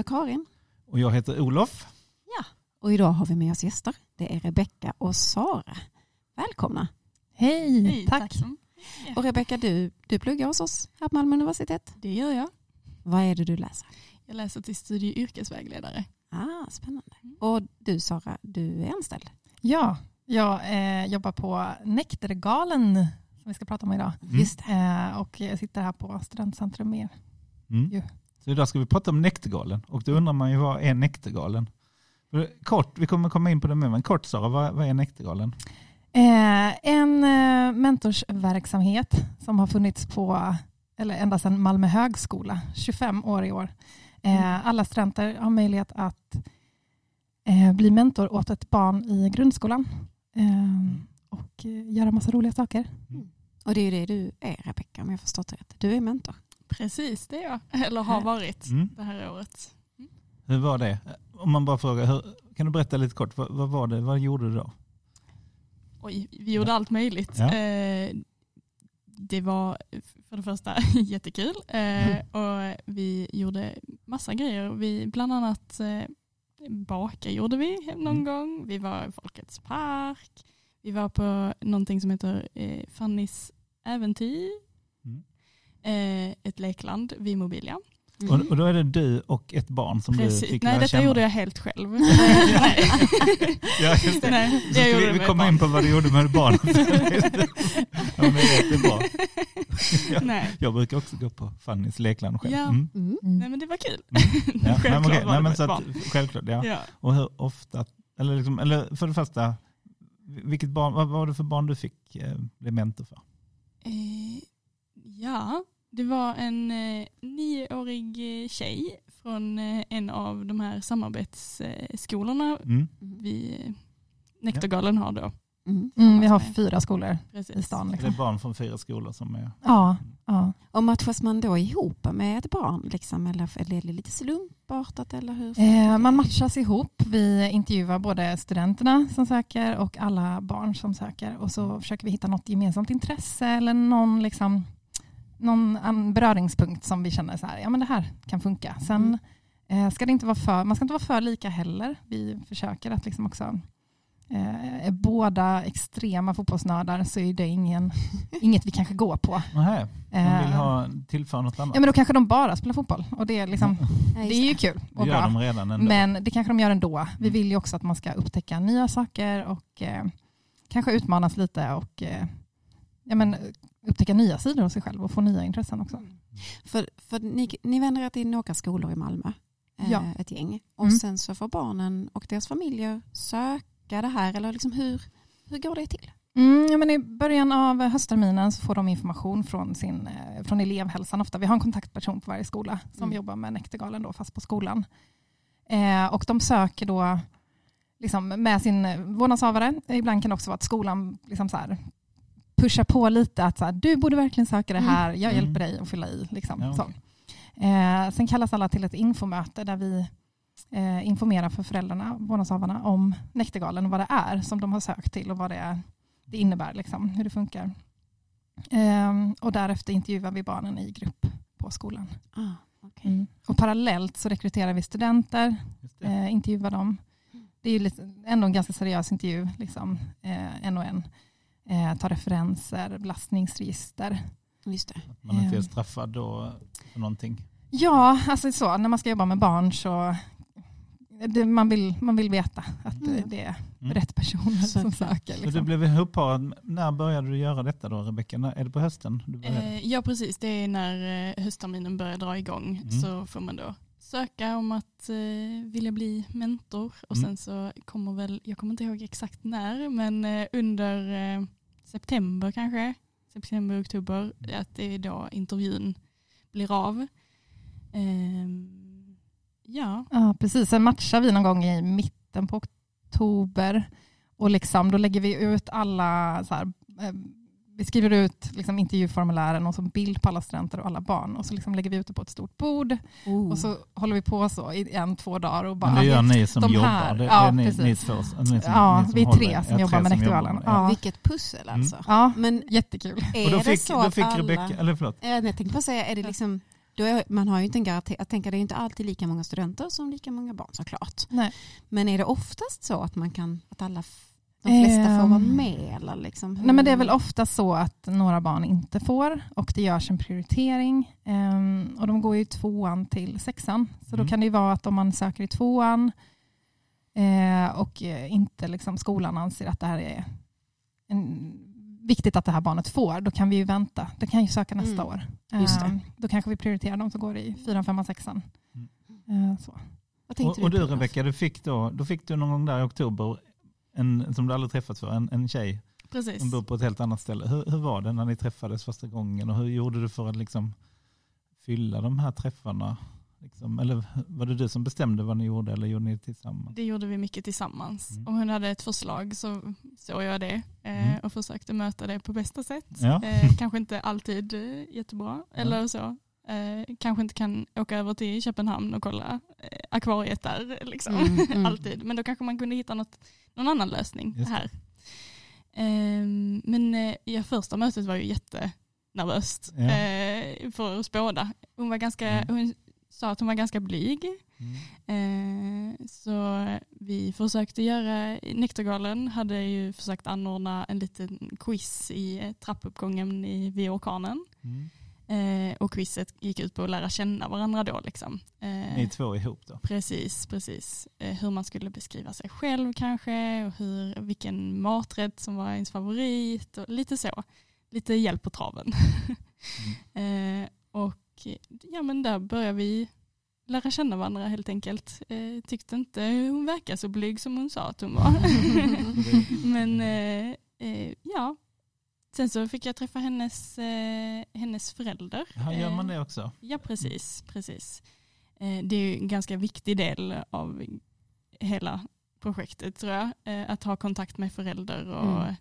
Jag heter Karin Och jag heter Olof. och idag har vi med oss gäster. Det är Rebecka och Sara. Välkomna. Hej, Hej, tack. så Och Rebecka, du, du pluggar hos oss här på Malmö universitet. Det gör jag. Vad är det du läser? Jag läser till studie och yrkesvägledare. Ah, spännande. Och du Sara, du är anställd. Ja, jag eh, jobbar på Nektargalen som vi ska prata om idag. Mm. Just. Eh, och jag sitter här på Studentcentrum med. Mm. Så idag ska vi prata om Näktergalen. Och då undrar man ju vad är Näktergalen? Kort, vi kommer komma in på det med, men kort Sara, vad, vad är Näktergalen? Eh, en eh, mentorsverksamhet som har funnits på, eller ända sedan Malmö högskola, 25 år i år. Eh, alla studenter har möjlighet att eh, bli mentor åt ett barn i grundskolan. Eh, och eh, göra massa roliga saker. Och det är ju det du är Rebecka om jag förstått det rätt. Du är mentor. Precis, det är jag. Eller har varit Mm. det här året. Hur var det? Om man bara frågar, hur, kan du berätta lite kort, vad, vad var det, vad gjorde du då? Oj, vi gjorde allt möjligt. Ja. Eh, det var för det första jättekul eh, och vi gjorde massa grejer. Vi bland annat eh, baka gjorde vi någon Mm. gång. Vi var i Folkets park. Vi var på någonting som heter eh, Fannys äventyr. Mm. Eh, ett lekland vid Mobilia. Mm. Och, då är det du och ett barn som du Precis. fick Nej, lära detta känna. gjorde jag helt själv. Nej. Ja, just det. Nej, Så jag vi, det vi kommer in på vad du gjorde med barnet. ja, men det är jättebra. Ja. Nej. Jag brukar också gå på Fannys lekland själv. Ja. Mm. Mm. Nej, men det var kul. Ja, nej, men Självklart var nej, det med så att, självklart, ja. Ja. Och hur ofta, eller, liksom, eller för det första, vilket barn, vad var det för barn du fick eh, bli mentor för? Eh, ja, det var en eh, nioårig eh, tjej från eh, en av de här samarbetsskolorna Mm. vi eh, Nektargalen har då. Mm. Mm, vi har fyra skolor i Precis. stan. Det Liksom. är barn från fyra skolor som är... Ja, ja. Och matchas man då ihop med ett barn? Liksom, eller eller är det lite slumpartat? Eller hur? Eh, man matchas ihop. Vi intervjuar både studenterna som söker och alla barn som söker. Och så försöker vi hitta något gemensamt intresse eller någon, liksom, någon beröringspunkt som vi känner så här, ja men det här kan funka. Sen eh, ska det inte vara för, man ska inte vara för lika heller. Vi försöker att liksom också eh, är båda extrema fotbollsnördar så är det ingen, inget vi kanske går på. Nähä, de vill Eh, ha, tillföra något annat. Ja men då kanske de bara spelar fotboll och det är, liksom, Ja, det är ju kul det och gör bra. de redan ändå. Men det kanske de gör ändå. Vi Mm. vill ju också att man ska upptäcka nya saker och eh, kanske utmanas lite och eh, ja, men, upptäcka nya sidor av sig själv och få nya intressen också. För, för ni, ni vänder er till några skolor i Malmö, eh, Ja. ett gäng. Och Mm. sen så får barnen och deras familjer söka det här. Eller liksom hur, hur går det till? Mm, ja, men I början av höstterminen så får de information från, sin, eh, från elevhälsan ofta. Vi har en kontaktperson på varje skola som Mm. jobbar med Nektargalen då, fast på skolan. Eh, och de söker då liksom, med sin vårdnadshavare. Ibland kan det också vara att skolan liksom så här, pushar på lite att så här, du borde verkligen söka det här, jag Mm. hjälper dig att fylla i. Liksom, Ja, så. okej. Eh, sen kallas alla till ett infomöte där vi eh, informerar för föräldrarna, vårdnadshavarna, om Nektargalen och vad det är som de har sökt till och vad det, är, det innebär, liksom, hur det funkar. Eh, och därefter intervjuar vi barnen i grupp på skolan. Ah, okay. Och parallellt så rekryterar vi studenter, eh, intervjuar dem. Det är ju lite, ändå en ganska seriös intervju, liksom, eh, en och en. Eh, ta referenser, belastningsregister. Just det. Att man inte är eh. straffad då för någonting. Ja, alltså så, när man ska jobba med barn så det, man, vill, man vill veta att Mm. det är Mm. rätt personer som Såklart. söker. Så du Liksom. blev ihopparad. När började du göra detta då Rebecka? Är det på hösten? Eh, ja, precis. Det är när eh, höstterminen börjar dra igång Mm. så får man då söka om att eh, vilja bli mentor och Mm. sen så kommer väl, jag kommer inte ihåg exakt när, men eh, under eh, september kanske, september, oktober, att det är då intervjun blir av. Ehm, ja, Ja, precis. Sen matchar vi någon gång i mitten på oktober och liksom, då lägger vi ut alla så här, eh, vi skriver ut liksom intervjuformulären och så bild på alla studenter och alla barn och så liksom lägger vi ut det på ett stort bord Oh. och så håller vi på så i en, två dagar och bara Men det gör ni som de jobbar? här- det, ja, det är ni, precis. ni två? Ni som, Ja, ni som vi är tre ja, som jobbar med jobbar med- Ja. Vilket pussel alltså. Ja, Men jättekul. är Och då det fick, så då fick alla... Rebecka, eller förlåt, Ja, Jag tänkte bara säga, är det liksom Då är, man har ju inte en garanti, jag tänker det är inte alltid lika många studenter som lika många barn såklart. Nej. Men är det oftast så att man kan, att alla, de flesta får vara Ehm, med? Eller liksom, hur- Nej, men det är väl ofta så att några barn inte får och det görs en prioritering. Ehm, och de går ju tvåan till sexan. Så då Mm. kan det ju vara att om man söker i tvåan eh, och inte liksom skolan anser att det här är en, viktigt att det här barnet får, då kan vi ju vänta. Det kan ju söka nästa Mm. år. Just det. Ehm, då kanske vi prioriterar de som går i fyran, femman, sexan. Eh, så. Och, och du? Rebecka, du fick då, då fick du någon gång där i oktober, en, som du aldrig träffat för, en, en tjej Precis. som bor på ett helt annat ställe. Hur, hur var det när ni träffades första gången och hur gjorde du för att liksom fylla de här träffarna? Liksom, eller var det du som bestämde vad ni gjorde eller gjorde ni det tillsammans? Det gjorde vi mycket tillsammans. Mm. Om hon hade ett förslag så såg jag det eh, Mm. och försökte möta det på bästa sätt. Ja. Eh, kanske inte alltid eh, jättebra eller så. Eh, kanske inte kan åka över till Köpenhamn och kolla eh, akvariet där liksom. Mm, mm. alltid. Men då kanske man kunde hitta något, någon annan lösning Just här. Ehm, men eh, ja, första mötet var ju jättenervöst Ja. eh, för oss båda. Hon, var ganska, Mm. hon sa att hon var ganska blyg. Mm. Eh, så vi försökte göra, Nektargalen hade ju försökt anordna en liten quiz i trappuppgången i, vid orkanen. Mm. Eh, och quizet gick ut på att lära känna varandra då. Liksom. Eh, Ni två ihop då? Precis, precis. Eh, hur man skulle beskriva sig själv kanske och hur, vilken maträtt som var ens favorit och lite så. Lite hjälp på traven. eh, och ja men där började vi lära känna varandra helt enkelt. Eh, tyckte inte hon verkade så blyg som hon sa att hon var. men eh, ja, sen så fick jag träffa hennes, eh, hennes förälder. Ja, gör man Eh, det också? Ja, precis. precis. Eh, Det är ju en ganska viktig del av hela projektet tror jag. eh, Att ha kontakt med förälder och Mm.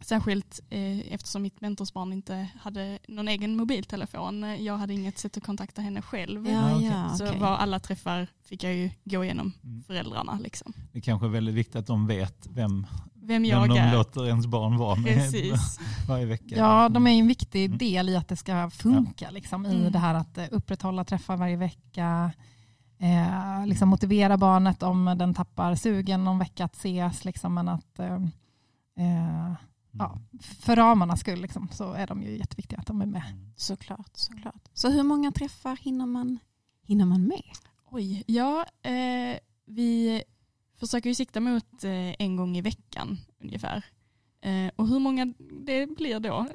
särskilt eh, eftersom mitt mentorsbarn inte hade någon egen mobiltelefon. eh, Jag hade inget sätt att kontakta henne själv. Ja, Ja, okej. ja, Så okej. var alla träffar fick jag ju gå igenom Mm. föräldrarna. Liksom. Det kanske är väldigt viktigt att de vet vem, Vem vem jag de är. låter ens barn vara med Precis. varje vecka. Ja, de är en viktig Mm. del i att det ska funka liksom, i Mm. det här att eh, upprätthålla träffar varje vecka. Eh, liksom motivera barnet om den tappar sugen någon vecka att ses. Liksom, men att eh, eh, ja, för ramarnas skull liksom, så är de ju jätteviktiga att de är med. Mm. Såklart, såklart. Så hur många träffar hinner man, hinner man med? Oj, ja, eh, vi försöker ju sikta mot eh, en gång i veckan ungefär. Eh, och hur många det blir då?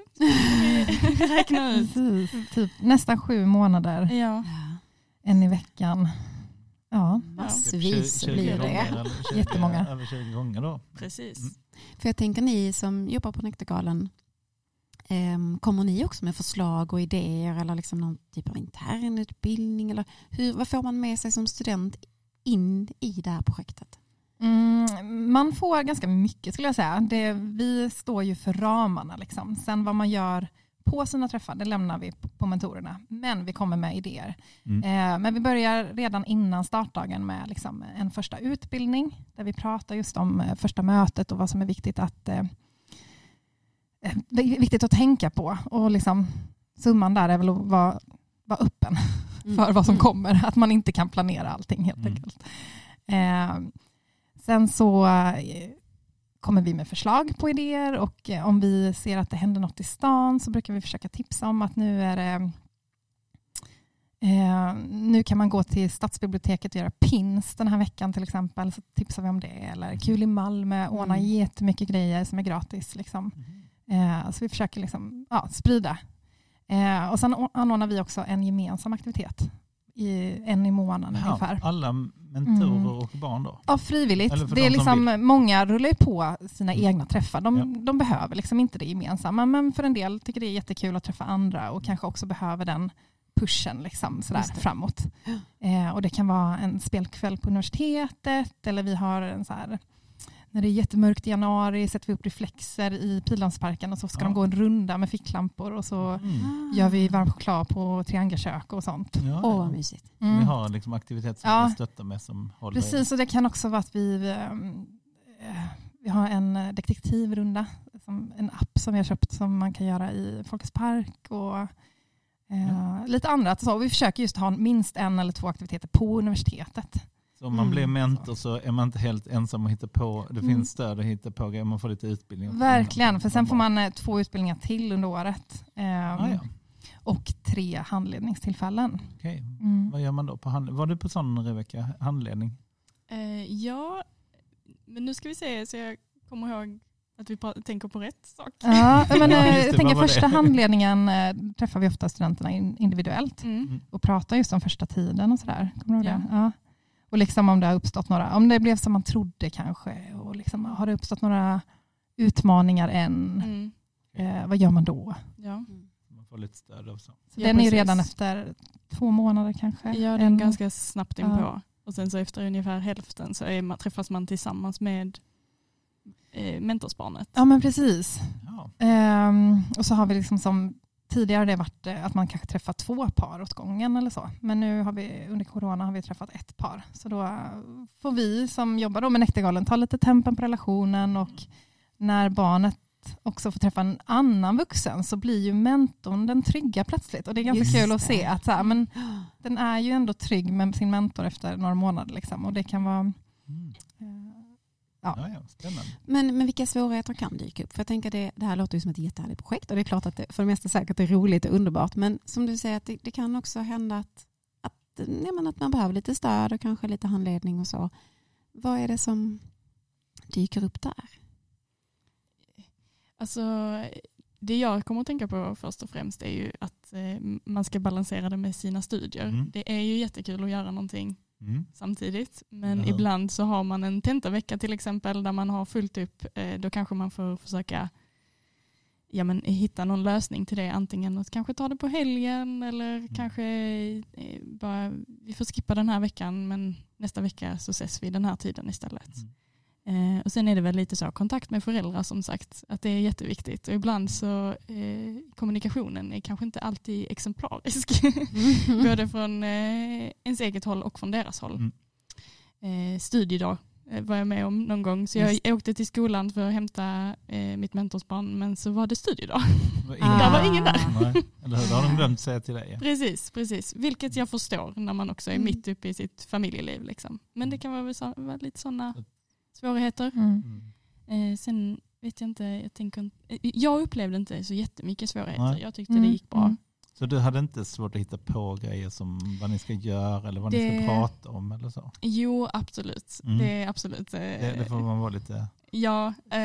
Räkna ut. Precis, typ nästan sju månader, Ja, en i veckan. Ja, Massvis 20 blir det. eller 20 Jättemånga. Över 20 gånger då. precis. Mm. För jag tänker ni som jobbar på Nektargalan, ehm, kommer ni också med förslag och idéer eller liksom någon typ av internutbildning? Eller hur, vad får man med sig som student in i det här projektet? Mm, man får ganska mycket skulle jag säga. Det, vi står ju för ramarna. Liksom. Sen vad man gör på sina träffar, det lämnar vi på- mentorerna. Men vi kommer med idéer. Mm. Eh, men vi börjar redan innan startdagen med liksom en första utbildning där vi pratar just om eh, första mötet och vad som är viktigt att, eh, eh, viktigt att tänka på. Och liksom, summan där är väl att vara, vara öppen för vad som Mm. kommer. Att man inte kan planera allting helt Mm. enkelt. Eh, sen så eh, kommer vi med förslag på idéer och eh, om vi ser att det händer något i stan så brukar vi försöka tipsa om att nu är det Eh, nu kan man gå till stadsbiblioteket och göra pins den här veckan till exempel. Så tipsar vi om det. Eller Kul i Malmö ordnar Mm. jättemycket grejer som är gratis. Liksom. Eh, så vi försöker liksom, ja, sprida. Eh, och sen anordnar vi också en gemensam aktivitet. I, en i månaden Ja, ungefär. alla mentorer Mm. och barn då? Ja, frivilligt. Det är liksom, många rullar ju på sina Mm. egna träffar. De, Ja. de behöver liksom inte det gemensamma. Men för en del tycker det är jättekul att träffa andra och kanske också behöver den pushen liksom, sådär, framåt. Eh, och det kan vara en spelkväll på universitetet eller vi har en så här när det är jättemörkt i januari sätter vi upp reflexer i Pildammsparken och så ska Ja. de gå en runda med ficklampor och så Mm. gör vi varm choklad på triangelkök och sånt. Ja, Åh, vad mysigt. Mm. Ni har liksom aktivitet som Ja. ni stöttar med som håller Precis, och det kan också vara att vi, eh, vi har en eh, detektivrunda, en app som vi har köpt som man kan göra i Folkets park. Och, Eh, lite andra, så vi försöker just ha minst en eller två aktiviteter på universitetet. Så om man Mm. blir mentor så är man inte helt ensam och hittar på. Det Mm. finns stöd att hitta på grejer. Man får lite utbildning. Verkligen, för sen får man eh, två utbildningar till under året. Eh, Ah, ja. Och tre handledningstillfällen. Okej. Mm. Vad gör man då? På hand... Var du på sån Rebecka? Handledning? Eh, ja, men nu ska vi se så jag kommer ihåg att vi tänker på rätt sak. Ja, men, Ja, eh, jag tänker första handledningen eh, träffar vi ofta studenterna in, individuellt Mm. och pratar just om första tiden och sådär. Kommer du ihåg Ja. det? Ja. Och liksom om det har uppstått några, om det blev som man trodde kanske och liksom, har det uppstått några utmaningar än, Mm. eh, vad gör man då? Ja. Man får lite stöd och så. Så Ja, den är ju precis. redan efter två månader kanske. ja, det är En- ganska snabbt inpå. Ja. Och sen så efter ungefär hälften så är man, träffas man tillsammans med eh, mentorsbarnet. Ja men precis. Ja. Ehm, och så har vi liksom som tidigare har det varit eh, att man kanske träffar två par åt gången eller så. Men nu har vi under corona har vi träffat ett par. Så då får vi som jobbar då med Näktergalen ta lite tempen på relationen och när barnet också får träffa en annan vuxen så blir ju mentorn den trygga plötsligt. Och det är ganska Just kul att det. se att så här, men den är ju ändå trygg med sin mentor efter några månader. Liksom. Och det kan vara... Ja. Men, men vilka svårigheter kan dyka upp? För jag tänker det, det här låter ju som ett jättehärligt projekt och det är klart att det för det mesta säkert är roligt och underbart. Men som du säger, att det, det kan också hända att, att, men att man behöver lite stöd och kanske lite handledning och så. Vad är det som dyker upp där? Alltså, det jag kommer att tänka på först och främst är ju att eh, man ska balansera det med sina studier. Mm. Det är ju jättekul att göra någonting Mm. samtidigt. Men Ja. ibland så har man en tentavecka till exempel där man har fullt upp. Eh, då kanske man får försöka ja, men, hitta någon lösning till det. Antingen att kanske ta det på helgen eller kanske eh, bara vi får skippa den här veckan men nästa vecka så ses vi den här tiden istället. Mm. Eh, och sen är det väl lite så kontakt med föräldrar som sagt att det är jätteviktigt och ibland så eh, kommunikationen är kanske inte alltid exemplarisk. Både från eh, ens eget håll och från deras håll. Mm. Eh, studiedag eh, var jag med om någon gång. Så jag Just. åkte till skolan för att hämta eh, mitt mentorsbarn men så var det studiedag. Det var ingen Där var ingen där. Nej, eller hur? Det har de glömt säga till dig. Precis, precis. Vilket jag förstår när man också är Mm. mitt uppe i sitt familjeliv. Liksom. Men det kan vara, så, vara lite sådana svårigheter. mm. Mm. Eh, sen vet jag inte, jag, tänker, eh, jag upplevde inte så jättemycket svårigheter. Nej. Jag tyckte Mm, det gick bra. Mm. Så du hade inte svårt att hitta på grejer som vad ni ska göra eller vad ni Det- ska prata om eller så? Jo, absolut. Mm. Det är absolut. eh, Det, det får man vara lite ja, eh,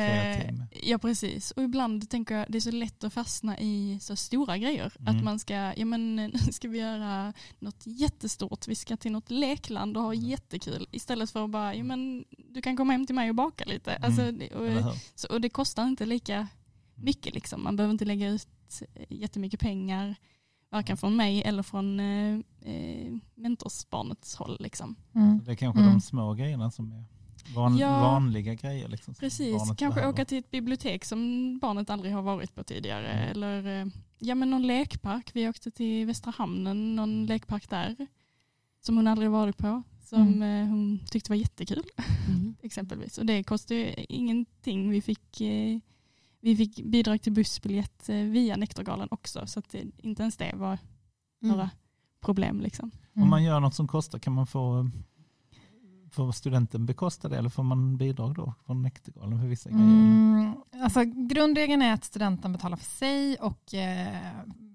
med. ja, precis. Och ibland tänker jag det är så lätt att fastna i så stora grejer. Mm. Att man ska, ja men nu ska vi göra något jättestort. Vi ska till något lekland och ha Mm. jättekul. Istället för att bara, ja men du kan komma hem till mig och baka lite. Mm. Alltså, och? Så, och det kostar inte lika mycket. Liksom. Man behöver inte lägga ut eh, jättemycket pengar. Varken från mig eller från eh, eh, mentorsbarnets håll. Liksom. Mm. Det är kanske Mm. de små grejerna som är van, Ja. vanliga grejer. Liksom, som Precis, kanske behöver. åka till ett bibliotek som barnet aldrig har varit på tidigare. Mm. Eller eh, ja, men någon lekpark. Vi åkte till Västra Hamnen, någon Mm. lekpark där. Som hon aldrig varit på. Som Mm. eh, hon tyckte var jättekul. Mm. exempelvis. Och det kostade ju ingenting. Vi fick, eh, vi fick bidrag till bussbiljett eh, via Nektargalan också. Så att det, inte ens det var Mm. några problem. Liksom. Mm. Om man gör något som kostar kan man få Får studenten bekosta det eller får man bidrag då från Näktergalen för vissa grejer? Mm, alltså, grundregeln är att studenten betalar för sig och eh,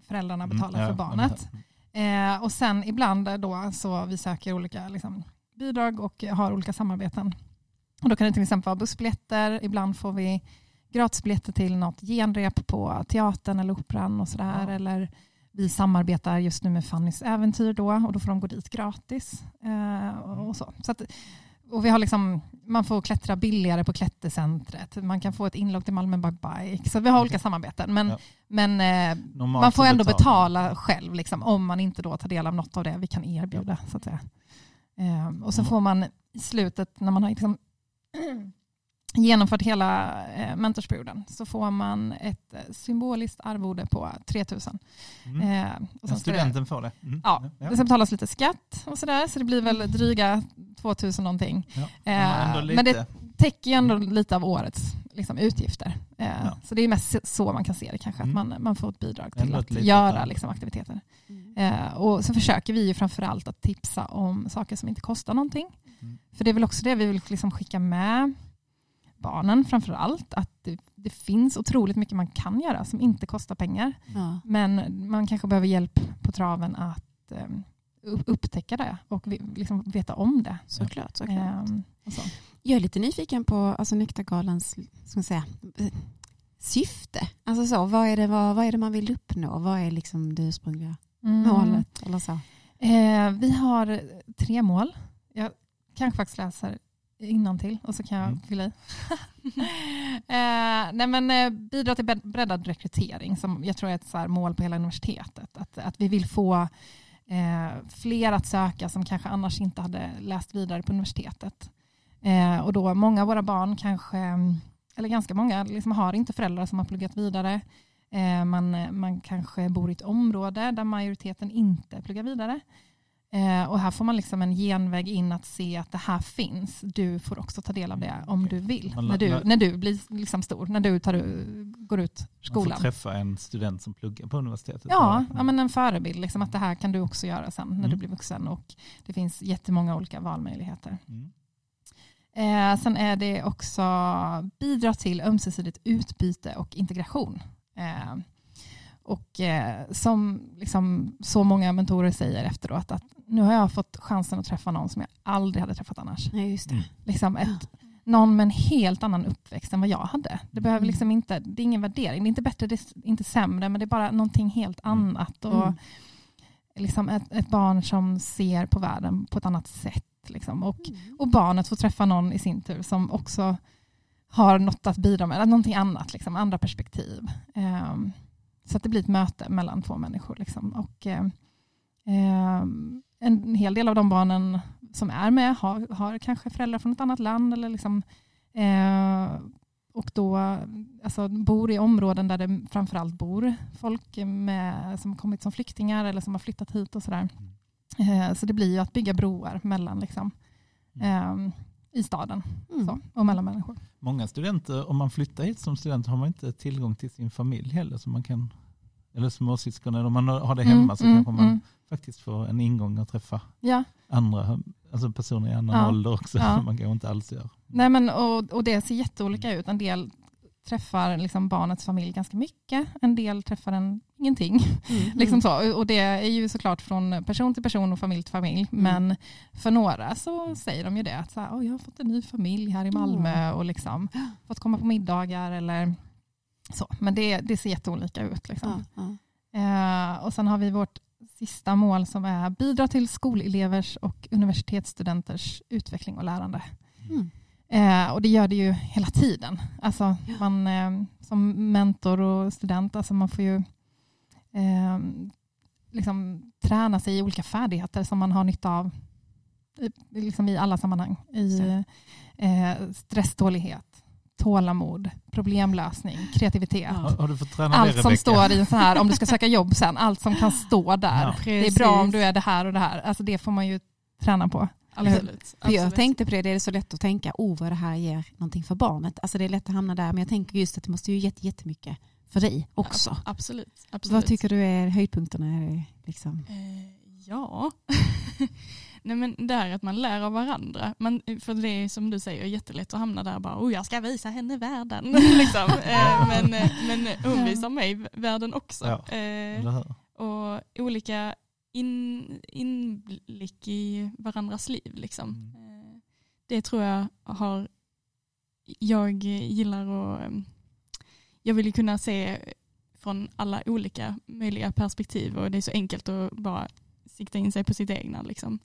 föräldrarna Mm, betalar ja, för barnet. Eh, och sen ibland då så vi söker olika liksom, bidrag och har olika samarbeten. Och då kan det till exempel vara bussbiljetter, ibland får vi gratisbiljetter till något genrep på teatern eller operan och sådär. Ja. Eller vi samarbetar just nu med Fannys äventyr då och då får de gå dit gratis. Eh, och, och så. Så att, och vi har liksom, man får klättra billigare på klättercentret. Man kan få ett inlogg till Malmö Bug Bike. Så vi har olika samarbeten. Men, Ja. men eh, man får ändå betalar betala själv liksom, om man inte då tar del av något av det vi kan erbjuda. Så att säga. Ehm, och så Mm. får man i slutet när man har liksom, genomfört hela eh, mentorsperioden så får man ett eh, symboliskt arvode på 3000. Mm. Eh, och Ja, sen ska det, studenten får det. Mm. Ja, ja. det ska betalas lite skatt och sådär så det blir väl dryga 2000 någonting. Ja. Eh, Men ändå lite. Täcker ju ändå lite av årets liksom, utgifter. Eh, Ja. Så det är mest så man kan se det kanske, Mm. att man, man får ett bidrag Ändå till ett att göra liksom, aktiviteter. Mm. Eh, och så försöker vi ju framförallt att tipsa om saker som inte kostar någonting. Mm. För det är väl också det vi vill liksom skicka med barnen framför allt. Att det, det finns otroligt mycket man kan göra som inte kostar pengar. Ja. Men man kanske behöver hjälp på traven att upp- upptäcka det och liksom veta om det. Såklart. såklart. Och så. Jag är lite nyfiken på alltså, Nektargalans ska man säga, syfte. Alltså så, vad, är det, vad, vad är det man vill uppnå? Vad är liksom det ursprungliga Mm. målet? Eller så? Eh, vi har tre mål. Jag kanske faktiskt läser till och så kan jag Mm. fylla i. eh, nej men, eh, bidra till bred- breddad rekrytering som jag tror är ett så mål på hela universitetet. Att, att vi vill få eh, fler att söka som kanske annars inte hade läst vidare på universitetet. Eh, och då många av våra barn kanske, eller ganska många, liksom har inte föräldrar som har pluggat vidare. Eh, man, man kanske bor i ett område där majoriteten inte pluggar vidare. Eh, och här får man liksom en genväg in att se att det här finns. Du får också ta del av det om Okej. du vill. Man När du, när du blir liksom stor, när du tar, går ut Man skolan. får träffa en student som pluggar på universitetet. Ja, ja men en förebild. Liksom, att det här kan du också göra sen när Mm. du blir vuxen. Och det finns jättemånga olika valmöjligheter. Mm. Eh, sen är det också bidra till ömsesidigt utbyte och integration. Eh, och eh, som liksom så många mentorer säger efteråt att nu har jag fått chansen att träffa någon som jag aldrig hade träffat annars. Nej, just det. Mm. Liksom ett, någon med en helt annan uppväxt än vad jag hade. Det, behöver Mm. liksom inte, det är ingen värdering, det är inte bättre, det är inte sämre, men det är bara någonting helt Mm. annat. Och Mm. liksom ett, ett barn som ser på världen på ett annat sätt. Liksom. Och och barnet får träffa någon i sin tur som också har något att bidra med, eller någonting annat, liksom, andra perspektiv. Ehm, så att det blir ett möte mellan två människor. Liksom. Och, ehm, ehm, en hel del av de barnen som är med har, har kanske föräldrar från ett annat land eller liksom, eh, och då alltså, bor i områden där det framförallt bor folk med, som kommit som flyktingar eller som har flyttat hit och sådär. Eh, så det blir ju att bygga broar mellan liksom, eh, i staden Mm. så, och mellan människor. Många studenter, om man flyttar hit som student har man inte tillgång till sin familj heller. Så man kan, eller småsyskon, eller om man har det hemma så Mm, kanske man mm. faktiskt får en ingång att träffa Ja, andra, alltså personer i annan Ja. ålder också. Ja. som man kanske inte alls gör. Nej, men, och, och det ser jätteolika ut. En del träffar liksom barnets familj ganska mycket, en del träffar den ingenting. Mm. Liksom så. Och det är ju såklart från person till person och familj till familj. Mm. Men för några så säger de ju det. Att så här, "Åh, jag har fått en ny familj här i Malmö och liksom fått komma på middagar. Eller så. Men det, det ser jätteolika ut. Liksom. Eh, och sen har vi vårt sista mål som är bidra till skolelevers och universitetsstudenters utveckling och lärande. Mm. Eh, och det gör det ju hela tiden. Alltså, Ja. man, eh, som mentor och student, alltså man får ju eh, liksom träna sig i olika färdigheter som man har nytta av i, liksom i alla sammanhang. I eh, stresstålighet, tålamod, problemlösning, kreativitet. Ja. Har, du fått träna det Allt som Rebecka? står i en sån här, om du ska söka jobb sen, allt som kan stå där. Ja. Det är bra om du är det här och det här. Alltså det får man ju träna på. Absolut. För jag tänkte på det, det är så lätt att tänka, oh vad det här ger någonting för barnet. Alltså det är lätt att hamna där, men jag tänker just att det måste ju ge jättemycket för dig också. Absolut. absolut. Vad tycker du är höjdpunkterna? Liksom? Eh, ja, Nej, men det här att man lär av varandra. Man, för det är som du säger jättelätt att hamna där och bara, oh, jag ska visa henne världen. liksom. eh, men, eh, men hon visar mig världen också. Ja, och olika in, inblick i varandras liv. Liksom. Mm. Eh, Det tror jag har, jag gillar att, eh, jag vill kunna se från alla olika möjliga perspektiv och det är så enkelt att bara sikta in sig på sitt egna. Liksom.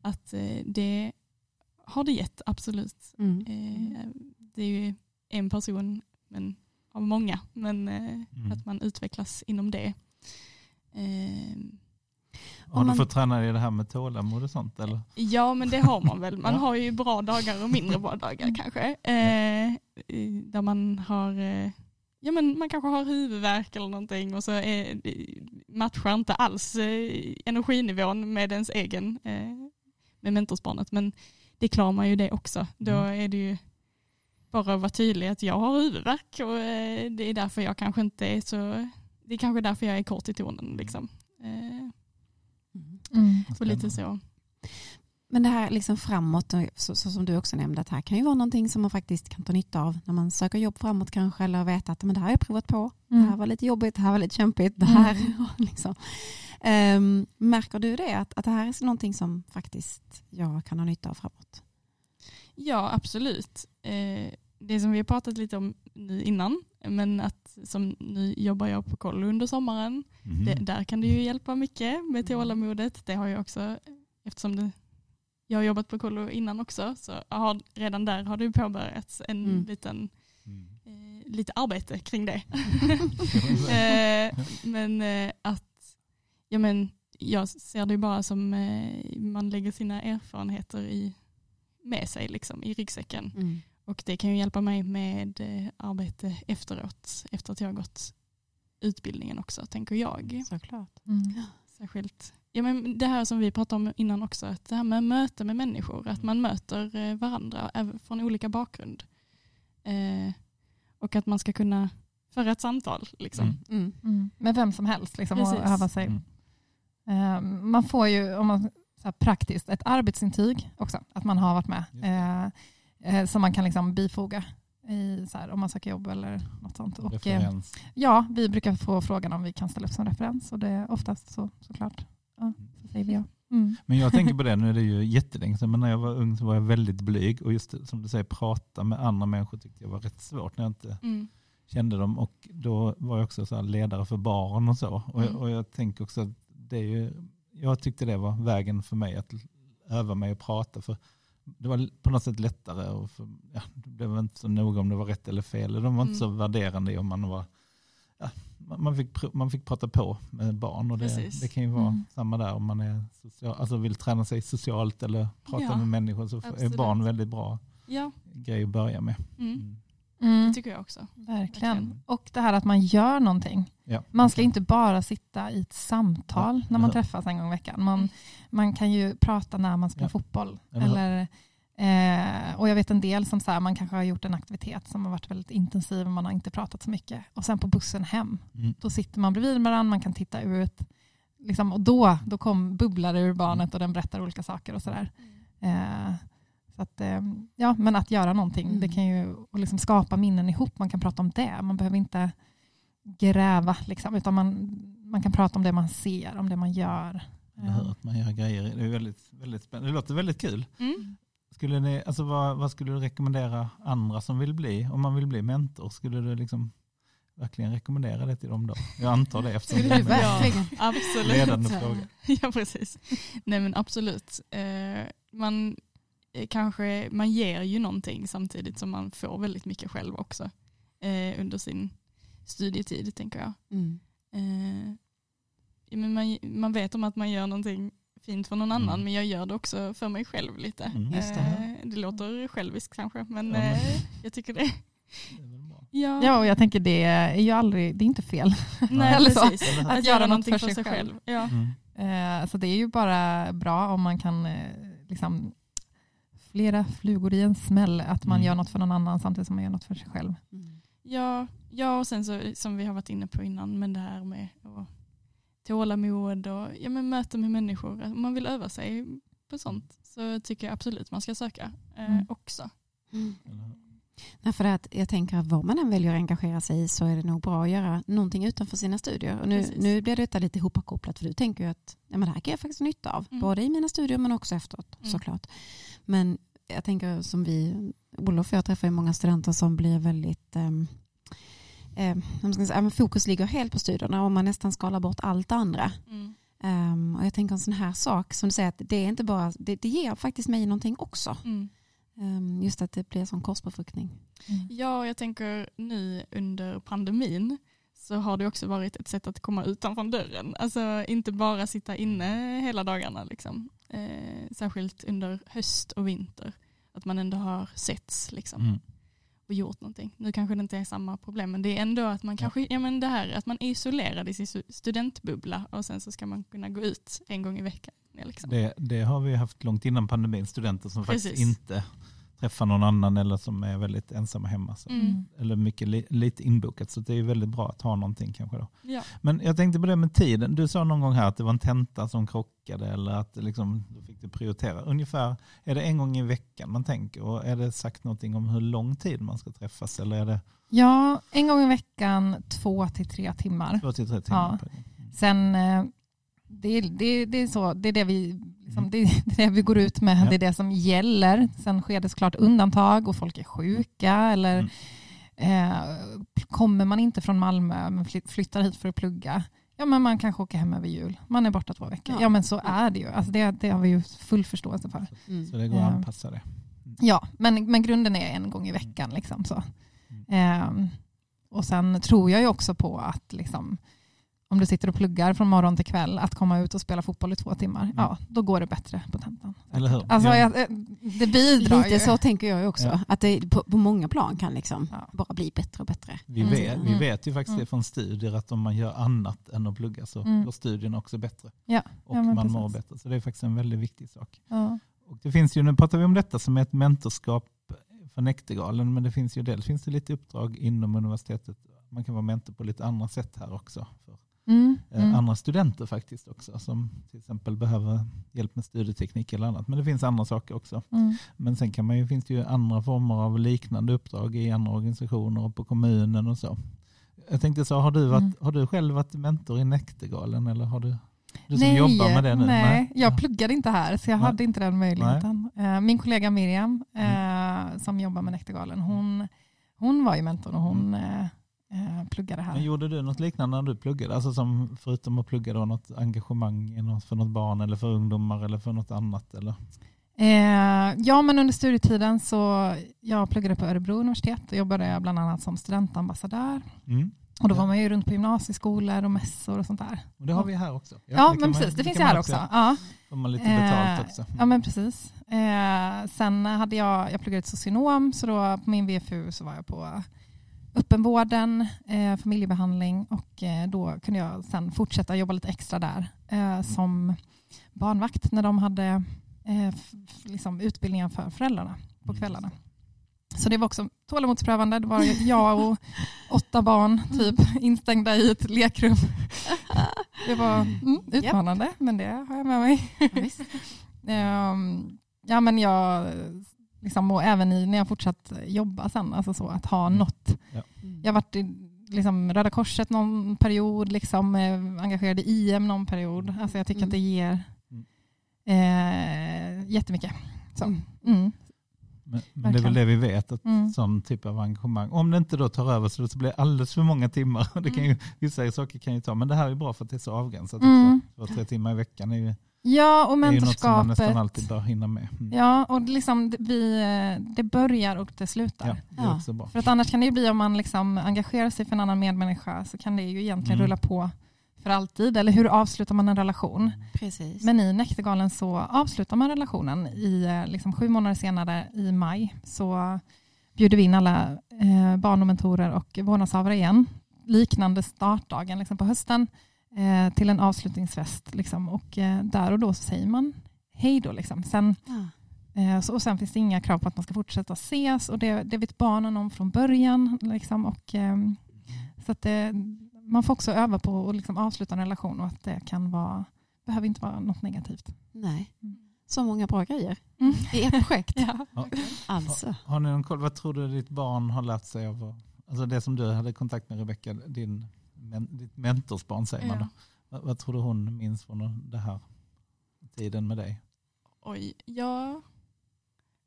Att eh, det har det gett, absolut. Mm. Det är ju en person men av många, men Mm. att man utvecklas inom det. Eh, Har Om du man- fått träna dig i det här med tålamod och sånt? Eller? Ja men det har man väl. Man Ja. har ju bra dagar och mindre bra dagar kanske. Eh, där man har, eh, ja men man kanske har huvudvärk eller någonting och så är, matchar inte alls eh, energinivån med ens egen, eh, med mentorsbarnet. Men det klarar man ju det också. Då Mm. är det ju bara vara tydlig att jag har huvudvärk och eh, det är därför jag kanske inte är så, det är kanske därför jag är kort i tonen liksom. Eh, Mm. och lite så. Men det här liksom framåt, så, så som du också nämnde, att här kan ju vara någonting som man faktiskt kan ta nytta av när man söker jobb framåt kanske eller veta att men det här har jag provat på, det här Mm. var lite jobbigt, det här var lite kämpigt, det här liksom. Ehm, märker du det, att, att det här är någonting som faktiskt jag kan ha nytta av framåt? Ja, absolut. Eh, det som vi har pratat lite om nu innan, men att som nu jobbar jag på kollo under sommaren. Mhm. Det, där kan det ju hjälpa mycket med tålamodet. Det har jag också, eftersom det, jag har jobbat på kollo innan också, så har, redan där har det påbörjats en Mm. liten, Mm. eh, lite arbete kring det. eh, men eh, att, ja men jag ser det bara som man lägger sina erfarenheter i, med sig liksom, i ryggsäcken. Mm. Och det kan ju hjälpa mig med eh, arbete efteråt, efter att jag har gått utbildningen också, tänker jag. Såklart. Mm. Särskilt ja, men det här som vi pratade om innan också, att det här med möte med människor, att man möter eh, varandra från olika bakgrund. Eh, och att man ska kunna föra ett samtal. Liksom. Mm. Mm. Mm. Med vem som helst liksom, och öva sig. Mm. Eh, man får ju, om man så här, praktiskt, ett arbetsintyg också, att man har varit med. Eh, eh, som man kan liksom bifoga i, så här, om man söker jobb eller något sånt. Och, eh, ja, vi brukar få frågan om vi kan ställa upp som referens och det är oftast så såklart. Ja, så säger vi ja. Mm. Men jag tänker på det, nu är det ju jättelänge sedan, men när jag var ung så var jag väldigt blyg och just som du säger, prata med andra människor tyckte jag var rätt svårt när jag inte Mm. kände dem och då var jag också så här ledare för barn och så. Och, jag, Mm. och jag tänker också att det är ju, jag tyckte det var vägen för mig att öva mig att prata för det var på något sätt lättare och för, ja, det var inte så noga om det var rätt eller fel. De var inte Mm. så värderande om man var, ja, man, fick, man fick prata på med barn och det, det kan ju vara Mm. samma där om man är social, alltså vill träna sig socialt eller prata Ja, med människor så är absolut. barn väldigt bra Ja, grej att börja med. mm. Mm. Mm. det tycker jag också. Verkligen. Verkligen. Och det här att man gör någonting. Ja. Man ska inte bara sitta i ett samtal Ja, när man träffas en gång i veckan. Man, man kan ju prata när man spelar Ja. fotboll. Eller eh, och jag vet en del som så här, man kanske har gjort en aktivitet som har varit väldigt intensiv och man har inte pratat så mycket. Och sen på bussen hem, Mm. då sitter man bredvid varandra, man kan titta ut. Liksom, och då, då kom bubblare ur barnet och den berättar olika saker och sådär. Eh, så att, eh, ja, men att göra någonting, Mm. det kan ju och liksom skapa minnen ihop. Man kan prata om det. Man behöver inte gräva, liksom, utan man, man kan prata om det man ser, om det man gör. Eller hur? Att man gör grejer. Det, är väldigt, väldigt spännande. det låter väldigt kul. Mm. Skulle ni, alltså vad, vad skulle du rekommendera andra som vill bli, om man vill bli mentor, skulle du liksom verkligen rekommendera det till dem då? Jag antar det eftersom det är en? Absolut. ledande fråga. Ja, precis. Nej men absolut. Eh, man kanske, man ger ju någonting samtidigt som man får väldigt mycket själv också eh, under sin studietid tänker jag. Mm. Eh, men man, man vet om att man gör någonting fint för någon annan Mm. men jag gör det också för mig själv lite. Mm. Just det. Eh, det låter själviskt kanske men, Ja, men- eh, jag tycker det. Ja, Ja, och jag tänker det är ju aldrig, det är inte fel. nej, precis. Att, Att göra någonting något för sig själv. Ja. Mm. Eh, så det är ju bara bra om man kan eh, liksom, flera flugor i en smäll, att man Mm. gör något för någon annan samtidigt som man gör något för sig själv. Mm. Ja, ja, och sen så som vi har varit inne på innan, men det här med att tålamod och ja, men möte med människor. Om man vill öva sig på sånt så tycker jag absolut man ska söka eh, Mm. också. Nej, för att jag tänker att vad man än väljer att engagera sig i så är det nog bra att göra någonting utanför sina studier. Och nu, Precis. nu blir detta lite ihopkopplat för du tänker ju att ja, men det här kan jag faktiskt nytta av. Mm. Både i mina studier men också efteråt Mm. såklart. Men jag tänker som vi, Olof och jag träffar ju många studenter som blir väldigt ska jag säga, fokus ligger helt på studierna och man nästan skalar bort allt andra. Mm. Ehm, och jag tänker en sån här sak som du säger att det är inte bara, det, det ger faktiskt mig någonting också. Mm. Ehm, just att det blir som korsbefruktning. Ja, jag tänker nu under pandemin så har det också varit ett sätt att komma utanför dörren. Alltså inte bara sitta inne hela dagarna. Liksom. Eh, särskilt under höst och vinter. Att man ändå har setts liksom, Mm. och gjort någonting. Nu kanske det inte är samma problem men det är ändå att man kanske, ja men det här att man är isolerad i sin stu- studentbubbla och sen så ska man kunna gå ut en gång i veckan. ja, Liksom. Det, det har vi haft långt innan pandemin, studenter som faktiskt Precis. inte träffa någon annan eller som är väldigt ensamma hemma. Så. Mm. Eller mycket li, lite inbokat så det är väldigt bra att ha någonting kanske då. Ja. Men jag tänkte på det med tiden. Du sa någon gång här att det var en tenta som krockade eller att liksom, då fick du prioritera. Ungefär, är det en gång i veckan man tänker och är det sagt någonting om hur lång tid man ska träffas eller är det Ja, en gång i veckan två till tre timmar. två till tre timmar? Ja. Mm. Sen, eh, det, det, det är så, det är det vi, liksom, det, det är det vi går ut med, Mm. Ja. det är det som gäller. Sen sker det såklart undantag och folk är sjuka eller Mm. eh, kommer man inte från Malmö men fly- flyttar hit för att plugga, ja men man kanske åker hem över jul. Man är borta två veckor. Ja. Ja, men så är det ju. Alltså det, det har vi ju full förståelse för. Mm. Så det går att anpassa det. Ja, men, men grunden är en gång i veckan. Liksom, så. Ehm, och sen tror jag ju också på att liksom, om du sitter och pluggar från morgon till kväll, att komma ut och spela fotboll i två timmar, ja, då går det bättre på tentan. Eller hur? Alltså, Ja. jag, det bidrar Lite ju. så tänker jag ju också. Ja. Att det på, på många plan kan liksom Ja. bara bli bättre och bättre. Vi, Mm. vet, vi Mm. vet ju faktiskt Mm. det från studier att om man gör annat än att plugga så Mm. går studien också bättre. Ja. Och man mår precis. bättre. Så det är faktiskt en väldigt viktig sak. Ja. Och det finns ju, nu pratar vi om detta som är ett mentorskap för Näktergalen, men det finns ju dels finns det lite uppdrag inom universitetet. Man kan vara mentor på lite andra sätt här också. För Mm. eh, Mm. andra studenter faktiskt också, som till exempel behöver hjälp med studieteknik eller annat. Men det finns andra saker också. Mm. Men sen kan man ju, finns det ju andra former av liknande uppdrag i andra organisationer och på kommunen och så. Jag tänkte så, har du, varit, Mm. har du själv varit mentor i Näktergalen eller har du, du som nej, jobbar med det nu? Nej, jag Ja. pluggade inte här så jag Nej. hade inte den möjligheten. Eh, Min kollega Miriam eh, som jobbar med Näktergalen, hon, hon var ju mentor och hon eh, här. Men gjorde du något liknande när du pluggade? Alltså som förutom att plugga då något engagemang för något barn eller för ungdomar eller för något annat? Eller? Eh, ja, men under studietiden så jag pluggade på Örebro universitet och jobbade bland annat som studentambassadör. Mm. Och då Ja. var man ju runt på gymnasieskolor och mässor och sånt där. Och det har vi här också. Ja, det kan men man- precis. Det, finns ju här också. Ja. Får man lite betalt Eh, också. Ja, men precis. Eh, sen hade jag, jag pluggade till socionom, så då på min VFU så var jag på öppenvården, eh, familjebehandling och eh, då kunde jag sen fortsätta jobba lite extra där eh, som barnvakt när de hade eh, liksom utbildningar för föräldrarna på Mm. kvällarna. Så det var också tålamodsprövande. Det var jag och åtta barn typ instängda i ett lekrum. Det var mm, utmanande, men det har jag med mig. Visst. Ehm, ja, men jag, liksom, och även i, när jag fortsatt jobba sen, alltså så att ha Mm. något. Mm. Jag har varit i liksom, Röda Korset någon period, liksom, eh, engagerad i IM någon period. Alltså jag tycker Mm. att det ger Mm. eh, jättemycket. Så. Mm. Mm. Men, men det är väl det vi vet, att Mm. sån typ av engagemang, om det inte då tar över så det blir alldeles för många timmar. Det kan ju, vissa saker kan ju ta, men det här är bra för att det är så avgränsat Mm. också. Två, tre timmar i veckan är ju, Ja, och är ju något som man nästan mentorskapet. alltid bör hinna med. Mm. Ja, och liksom, det- vi, eh, det börjar och det slutar. Ja, det är Ja. också bra. För att annars kan det ju bli om man liksom engagerar sig för en annan medmänniska så kan det ju egentligen Mm. rulla på för alltid. Eller hur avslutar man en relation? Precis. Men i Näktergalen så avslutar man relationen i eh, liksom sju månader senare i maj så bjuder vi in alla eh, barn och mentorer och vårdnadshavare igen. Liknande startdagen liksom på hösten eh, till en avslutningsfest. Liksom. Och eh, där och då så säger man hej då. Liksom. Sen, ja. eh, så, och sen finns det inga krav på att man ska fortsätta ses och det, det vet barnen om från början. Liksom, och, ehm, så att det, man får också öva på att liksom avsluta en relation och att det kan vara, behöver inte vara något negativt. Nej. Mm. Så många bra grejer Mm. i ett projekt. Ja. Alltså. Har ni någon koll, vad tror du ditt barn har lärt sig av, alltså det som du hade kontakt med Rebecka, din, ditt mentorsbarn säger man. Ja. Vad, vad tror du hon minns från det här tiden med dig? Oj, ja.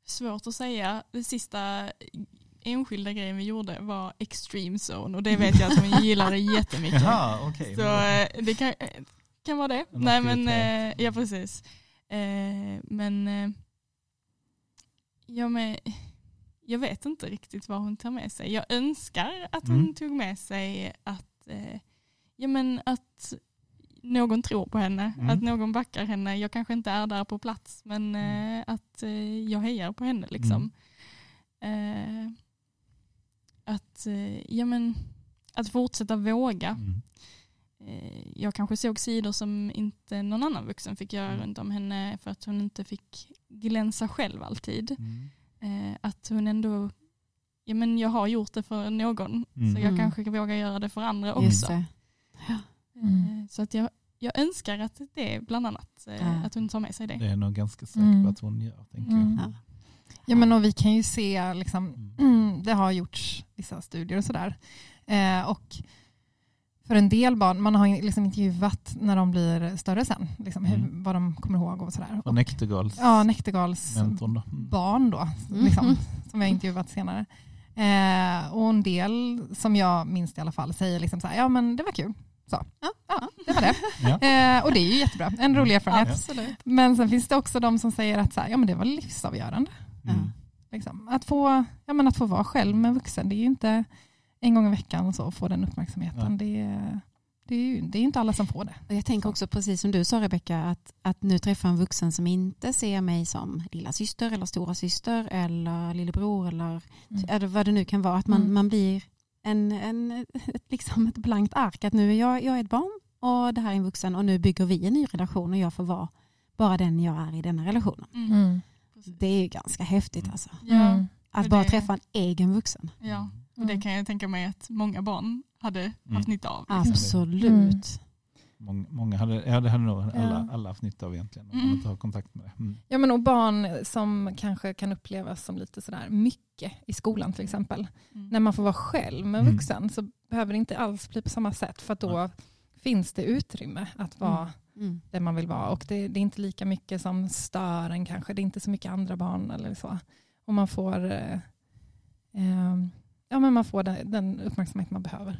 Svårt att säga. Det sista enskilda grejen vi gjorde var Extreme Zone och det vet jag att hon gillade jättemycket. Jaha, okej. Så eh, det kan, eh, kan vara det. Nej men, eh, ja precis. Men ja, men jag vet inte riktigt vad hon tar med sig. Jag önskar att hon Mm. tog med sig att, eh, ja, men att någon tror på henne, Mm. att någon backar henne. Jag kanske inte är där på plats men Mm. eh, att eh, jag hejar på henne. Liksom. Eh, att, eh, ja, men, att fortsätta våga. Mm. Eh, jag kanske såg sidor som inte någon annan vuxen fick göra Mm. runt om henne för att hon inte fick glänsa själv alltid. Mm. Att hon ändå, ja men jag har gjort det för någon Mm. så jag Mm. kanske vågar göra det för andra också. det. Mm. Eh, Så att jag, jag önskar att det är bland annat, eh, Ja. att hon tar med sig det. Det är nog ganska säkert Mm. på att hon gör. Tänker Mm. jag. Ja. Ja, men och vi kan ju se, liksom, Mm. mm, det har gjorts vissa studier och sådär. Eh, och för en del barn, man har liksom intervjuat när de blir större sen, liksom, hur, Mm. vad de kommer ihåg och sådär. Och Näktergals Ja, Näktergals barn då, Mm. liksom, som jag intervjuat senare. Eh, och en del, som jag minns i alla fall, säger liksom så här, ja men det var kul. Så. Ja. Ja, det var det. Ja. Eh, och det är ju jättebra, en rolig erfarenhet. Absolut. Men sen finns det också de som säger att så här, ja, men det var livsavgörande. Mm. Liksom. Att, få, ja, men att få vara själv med en vuxen, det är ju inte en gång i veckan och så få den uppmärksamheten. Det är, det, är ju, det är inte alla som får det. Och jag tänker också precis som du sa Rebecka, att, att nu träffa en vuxen som inte ser mig som lilla syster eller stora syster eller lillebror eller, Mm. eller vad det nu kan vara. Att man, Mm. man blir en, en, ett, liksom ett blankt ark. Att nu är jag, jag är ett barn och det här är en vuxen och nu bygger vi en ny relation och jag får vara bara den jag är i denna relationen. Mm. Precis. Det är ju ganska häftigt Mm. alltså. Ja, Mm. Att bara det- träffa en egen vuxen. ja, och det Mm. kan jag tänka mig att många barn hade Mm. haft nytta av. Absolut. Många, många hade, ja, det hade nog alla, Ja. alla haft nytta av egentligen. Om Mm. man inte har kontakt med det. Mm. Ja, men och barn som kanske kan upplevas som lite sådär mycket i skolan till exempel. Mm. När man får vara själv med en Mm. vuxen så behöver det inte alls bli på samma sätt för att då finns det utrymme att vara Mm. där man vill vara och det, det är inte lika mycket som stör en kanske. Det är inte så mycket andra barn eller så. Och man får, eh, eh, ja, men man får den, den uppmärksamhet man behöver.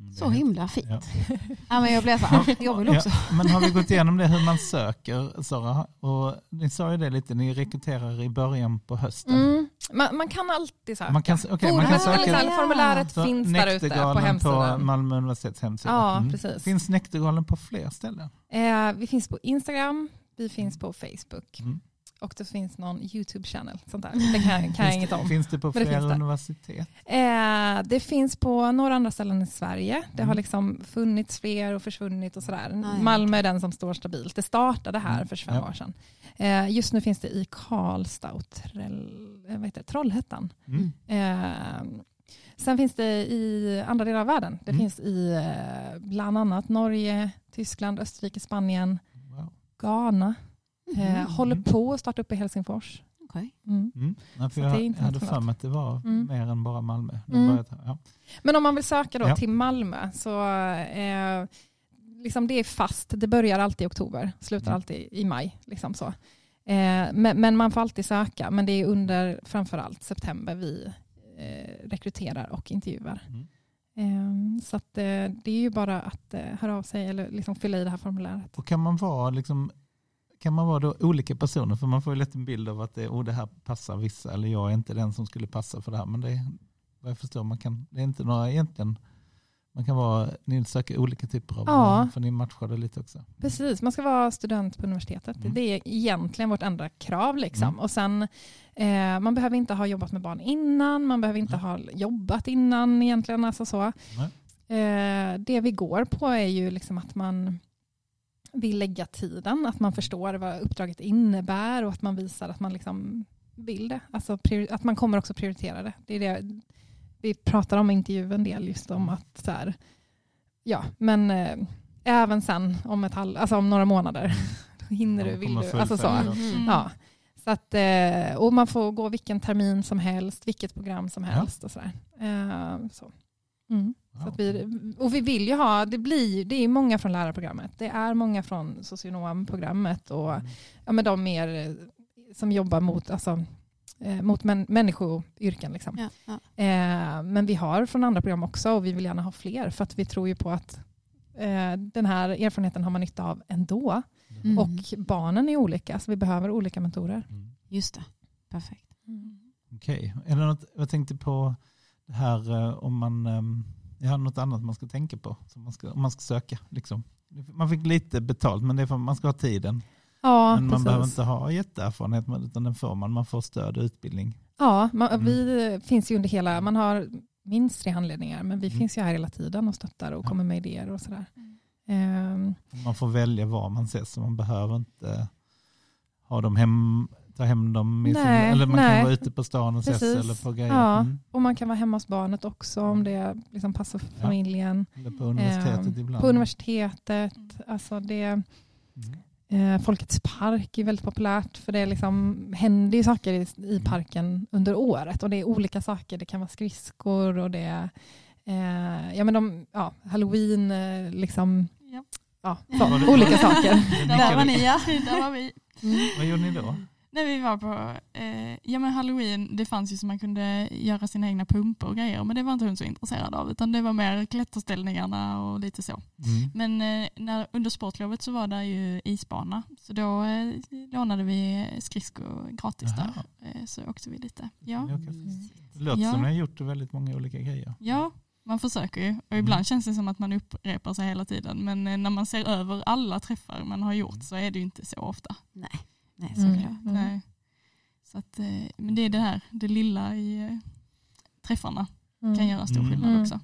Mm. Så himla fint. Ja. Ja. men jag blev så här, jag vill också. Ja, men har vi gått igenom det hur man söker, Sara? Och ni sa ju det lite, ni rekryterar i början på hösten. Mm. Man, man kan alltid söka. Man kan, okay, man kan söka här, Formuläret så finns där ute på Näktergalen på, hemsidan. Malmö universitets hemsida. Ja, Mm. precis. Finns Näktergalen på fler ställen? Eh, vi finns på Instagram, vi finns på Facebook Mm. Och det finns någon YouTube-channel. Sånt där. Det kan, kan jag finns, inget det, om. finns det på Men det finns det. universitet? Eh, det finns på några andra ställen i Sverige. Det har Mm. liksom funnits fler och försvunnit och sådär. ja. Malmö är den som står stabilt. Det startade här Mm. för 25 Ja. år sedan. Eh, just nu finns det i Karlstad och Trell, eh, vad heter det? Trollhättan. Mm. Eh, sen finns det i andra delar av världen. Det Mm. finns i eh, bland annat Norge, Tyskland, Österrike, Spanien, Wow. Ghana. Eh, Mhm. håller på att starta upp i Helsingfors. Okej. Mm. Mm. Ja, Så det är jag, jag hade för mig att det var Mm. mer än bara Malmö. Mm. började, ja. Men om man vill söka då Ja. till Malmö så eh, liksom det är fast. Det börjar alltid i oktober, slutar Mm. alltid i maj. Liksom så. Eh, men, men man får alltid söka. Men det är under framförallt september vi eh, rekryterar och intervjuar. Mm. Eh, så att, eh, det är ju bara att eh, höra av sig eller liksom fylla i det här formuläret. Och kan man vara liksom kan man vara då olika personer? För man får ju lätt en bild av att det, oh, det här passar vissa eller jag är inte den som skulle passa för det här. Men det är, vad jag förstår, man kan, det är inte några egentligen, man kan vara, ni söker olika typer av, Ja. för ni matchar det lite också. Precis, man ska vara student på universitetet. Mm. Det är egentligen vårt enda krav. Liksom. Mm. Och sen, eh, man behöver inte ha jobbat med barn innan, man behöver inte Nej. ha jobbat innan egentligen. Alltså så. Eh, det vi går på är ju liksom att man vill lägga tiden, att man förstår vad uppdraget innebär och att man visar att man liksom vill det. Alltså att man kommer också prioritera det. Det är det vi pratar om i intervjun en del, just om att så här, ja, men eh, även sen om, ett halv, alltså om några månader, då hinner du, Ja, vill kommer du. Alltså så. Mm. Ja. Så att, eh, och man får gå vilken termin som helst, vilket program som helst. Och sådär. Eh, så. Mm. Så att vi, och vi vill ju ha, det, blir, det är många från lärarprogrammet, det är många från socionomprogrammet och Mm. ja, men de mer eh, som jobbar mot, alltså, eh, mot män, människoyrken. Liksom. Ja, ja. Eh, men vi har från andra program också och vi vill gärna ha fler för att vi tror ju på att eh, den här erfarenheten har man nytta av ändå. Mm. Och barnen är olika så vi behöver olika mentorer. Mm. Just det, perfekt. Okej, är det något, jag tänkte på det här eh, om man, ehm, jag har något annat man ska tänka på som man ska, om man ska söka. Liksom. Man fick lite betalt men det är för att man ska ha tiden. Ja, men man precis. behöver inte ha jätteerfarenhet utan den får man. Man får stöd och utbildning. Ja, man, Mm. vi finns ju under hela, man har minst tre handledningar men vi Mm. finns ju här hela tiden och stöttar och Ja. kommer med idéer och sådär. Mm. Ehm, Man får välja var man ses så man behöver inte ha dem hem ta hem dem? I sin, Nej, eller man nej. kan vara ute på stan och ses eller på grejer? Ja. Mm. Och man kan vara hemma hos barnet också om det liksom passar för Ja. familjen. Eller på universitetet Eh, ibland? På universitetet. Alltså det, Mm. eh, Folkets park är väldigt populärt för det liksom, händer ju saker i, i parken under året. Och det är olika saker. Det kan vara skridskor och det är eh, ja, men de, ja, halloween, eh, liksom, Ja. ja, så, olika saker. Där var ni ja. Där var vi. Vad gjorde ni då? När vi var på eh, ja, men halloween, det fanns ju så man kunde göra sina egna pumpor och grejer, men det var inte hon så intresserad av, utan det var mer klätterställningarna och lite så. Mm. Men eh, när, under sportlovet så var det ju isbana, så då eh, lånade vi skridskor gratis Jaha. där. Eh, så åkte vi lite. Ja. Ja, okej. Det låter Ja. som ni har gjort väldigt många olika grejer. ja, man försöker ju. Och ibland Mm. känns det som att man upprepar sig hela tiden, men eh, när man ser över alla träffar man har gjort så är det ju inte så ofta. Nej, nej Mm. såklart. Nej. Att, eh, men det är det här, det lilla i eh, träffarna Mm. kan göra stor Mm. skillnad Mm. också.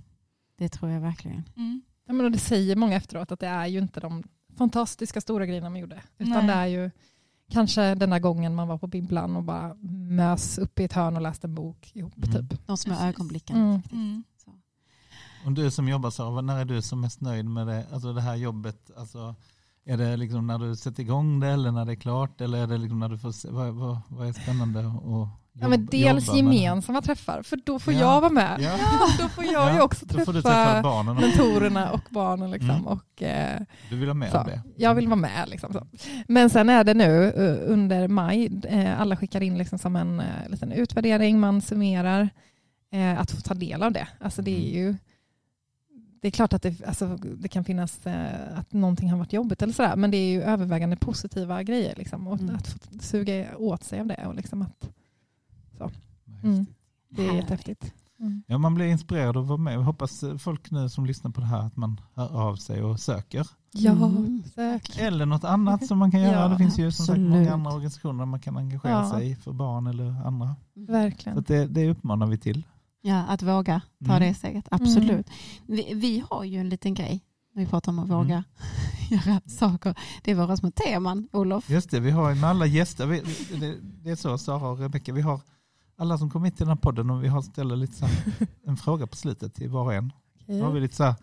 Det tror jag verkligen. Mm. Ja, men och det säger många efteråt att det är ju inte de fantastiska stora grejerna man gjorde. Utan Nej. det är ju kanske den där gången man var på bibblan och bara mös upp i ett hörn och läste en bok ihop. Mm. Typ. De små Precis. ögonblicken. Mm. Mm. Så. Och du som jobbar Sara, när är du som mest nöjd med det, alltså det här jobbet? Alltså, är det liksom när du sätter igång det eller när det är klart? Eller är det liksom när du får se, vad, vad, vad är spännande att jobba, Ja, men dels gemensamma träffar, för då får Ja. jag vara med. Ja. Då får jag ju också träffa, träffa barnen. också. mentorerna och barnen. Liksom. Mm. Och, eh, Du vill ha med så. det? Jag vill vara med. Liksom, så. Men sen är det nu eh, under maj, eh, alla skickar in liksom som en eh, liten utvärdering, man summerar, att få ta del av det. Alltså det är ju det är klart att det, alltså, det kan finnas eh, att någonting har varit jobbigt eller sådär, men det är ju övervägande positiva grejer. Liksom, och Mm. Att få suga åt sig av det. Och liksom att Vad Mm. det är jättehäftigt. Mm. Ja, man blir inspirerad att vara med. Jag hoppas folk nu som lyssnar på det här att man hör av sig och söker. Ja, Mm. sök. Eller något annat som man kan göra. Ja, det finns ju som sagt många andra organisationer där man kan engagera Ja. sig för barn eller andra. Så Verkligen. att det, det uppmanar vi till. Ja, att våga ta Mm. det steget. Absolut. Vi, vi har ju en liten grej när vi pratar om att Mm. våga göra saker. Det är våra små teman, Olof. Just det, vi har ju med alla gäster, vi, det, det är så Sara och Rebecka, vi har alla som kommer hit till den här podden och vi har ställer lite så här, en fråga på slutet till var och en. Då har vi lite så här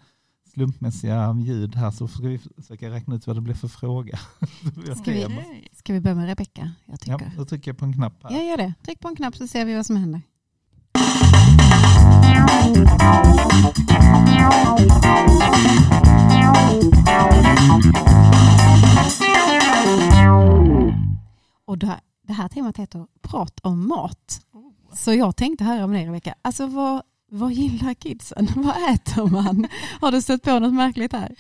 slumpmässiga ljud här så ska vi försöka räkna ut vad det blir för fråga. Ska vi-. Ska vi börja med Rebecka? Jag Ja, då trycker jag på en knapp här. Ja, gör det. Tryck på en knapp så ser vi vad som händer. Och det här, det här temat heter Prat om mat. Så jag tänkte höra med dig Rebecka, alltså vad, vad gillar kidsen? Vad äter man? Har du stött på något märkligt här?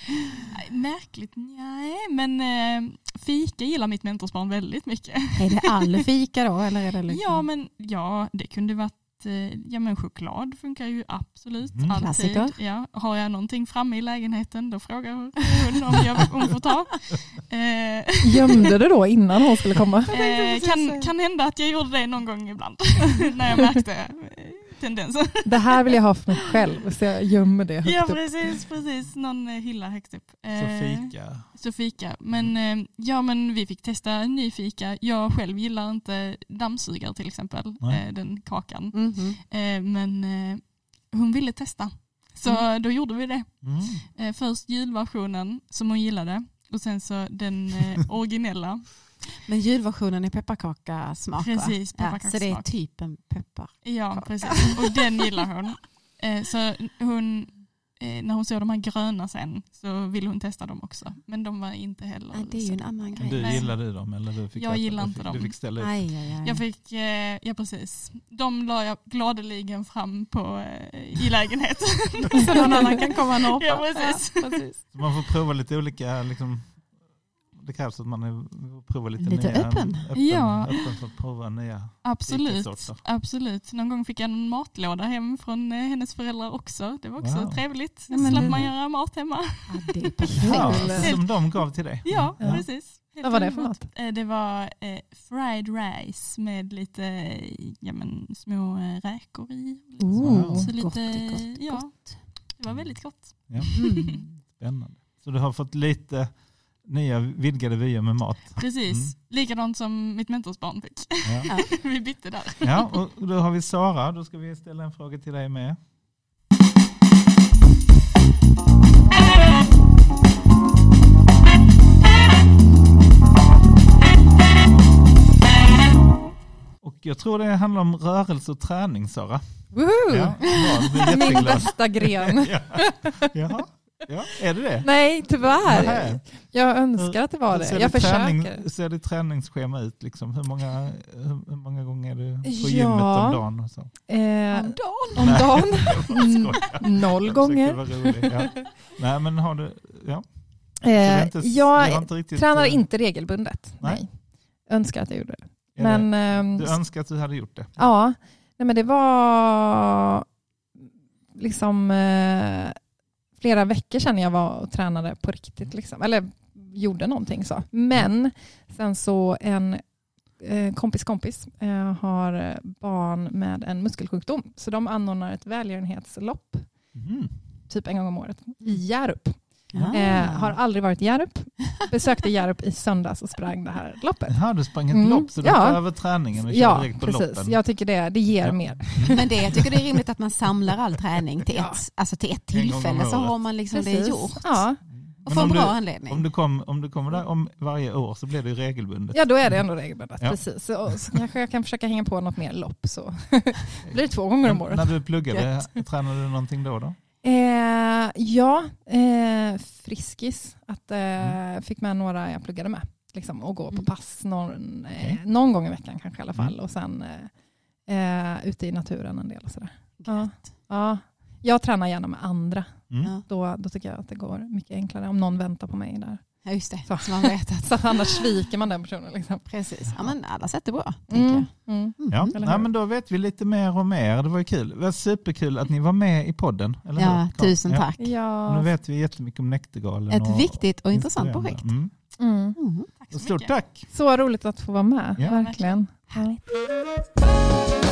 Märkligt? Nej, men eh, fika gillar mitt mentorsbarn väldigt mycket. Är det all fika då? Eller är det liksom... Ja, men ja, det kunde varit Ja men choklad funkar ju absolut Mm. alltid. Klassiker. Ja, har jag någonting framme i lägenheten då frågar hon om jag, hon får ta. Eh, Gömde du då innan hon skulle komma? eh, kan, kan hända att jag gjorde det någon gång ibland när jag märkte eh, tendensen. Det här vill jag ha för mig själv, så jag gömmer det högt Ja upp. precis, precis. Någon eh, hylla högst upp. Så Eh, fika. Så fika. Men, eh, ja, men vi fick testa en ny fika. Jag själv gillar inte dammsugare till exempel, Nej. den kakan. Mhm. Eh, men hon ville testa. Så då gjorde vi det. Mm. Först julversionen som hon gillade och sen så den originella. Men julversionen är pepparkakasmak? Precis, Ja, så det är typ en peppar. Ja, precis. Och den gillar hon. Eh, så hon, eh, när hon såg de här gröna sen så ville hon testa dem också. Men de var inte heller Nej, det är ju en annan grej. Du gillar du dem? Eller du fick Jag äta- gillar du inte fick, dem. Du fick ställa upp. Aj, aj, aj. Jag fick, eh, ja precis. De la jag gladeligen fram på, i lägenheten. Så någon annan kan komma och norpa. Ja, precis. Ja, precis. Man får prova lite olika, liksom, det krävs att man är, provar lite, Lite nya. öppen. Ja. öppen för att prova nya. Absolut, absolut. Någon gång fick jag en matlåda hem från eh, hennes föräldrar också. Det var också Wow. trevligt. Ja, men Slapp man göra mat hemma. Ja, det är Ja, perfekt. som de gav till dig. Ja, Ja. precis. Helt Vad var det för mat? Eh, Det var eh, fried rice med lite eh, ja, men, små räkor i. Wow. Så gott, lite, gott, ja, gott. det var väldigt gott. Ja. Mm. Spännande. Så du har fått lite, nya vidgade vyer med mat. Precis, likadant som mitt mentorsbarn fick. Ja. vi bytte där. Ja, och då har vi Sara, då ska vi ställa en fråga till dig med. Och jag tror det handlar om rörelse och träning, Sara. Woho! Ja, Min bästa gren. Ja. Jaha, ja, är det det? Nej, tyvärr. Nähä. Jag önskar att det var Hur det. Jag försöker. Träning, hur ser ditt träningsschema ut? Liksom? Hur, många, hur, hur många gånger är du på Ja. gymmet om dagen? Och så? Eh, Om dagen. om Nej. dagen, Mm, noll Jag gånger. Ja. Nej, men har du... Ja. Eh, inte, jag inte riktigt, tränar eh, inte regelbundet. Nej. Nej. Önskar att jag gjorde det. är Men, det, ehm, du önskar att du hade gjort det? Ja, nej men det var liksom eh, flera veckor sedan jag var och tränade på riktigt. Liksom. Eller gjorde någonting så. Men sen så en eh, kompis kompis eh, har barn med en muskelsjukdom. Så de anordnar ett välgörenhetslopp Mhm. typ en gång om året i Hjärup. Ah. Eh, har aldrig varit i Hjärup. Besökte Hjärup i söndags och sprang det här loppet. Jaha, du sprang ett Mm, lopp så du ja. tar över träningen och kör Ja, direkt på precis. loppen. Jag tycker det, det ger Ja. mer. Men det, jag tycker det är rimligt att man samlar all träning till Ja. ett, alltså till ett tillfälle så har man liksom det Precis. gjort. Ja. Och får en bra du- anledning. Om du, kom, om du kommer där om varje år så blir det ju regelbundet. Ja, då är det ändå regelbundet. Ja. Precis. Så, så kanske jag kan försöka hänga på något mer lopp. Så blir det två gånger om året. när du pluggade, tränade du någonting då? då? Eh, ja, eh, Friskis. Att, eh, Mm. Fick med några jag pluggade med. Liksom, och gå på Mm. pass någon, eh, Okej. någon gång i veckan kanske i alla fall. Mm. Och sen eh, eh, ute i naturen en del. Och sådär. Ja. Ja, jag tränar gärna med andra. Mm. Då, då tycker jag att det går mycket enklare om någon väntar på mig där. Ja, just det. Så. Så man vet att, Så att annars sviker man den personen. Liksom. precis. Ja, men alla sätt är bra, tänker Mm. jag. Mm. Ja, Nej, men då vet vi lite mer och mer. Det var ju kul. Det var superkul att ni var med i podden. Eller Ja, hur? tusen Ja. tack. Och Nu Ja. vet vi jättemycket om Näktergalen. Ett och viktigt och intressant projekt. Mm. Mm. Mm. Tack så Stort mycket. tack. Så roligt att få vara med, Ja. verkligen. Ja. Härligt.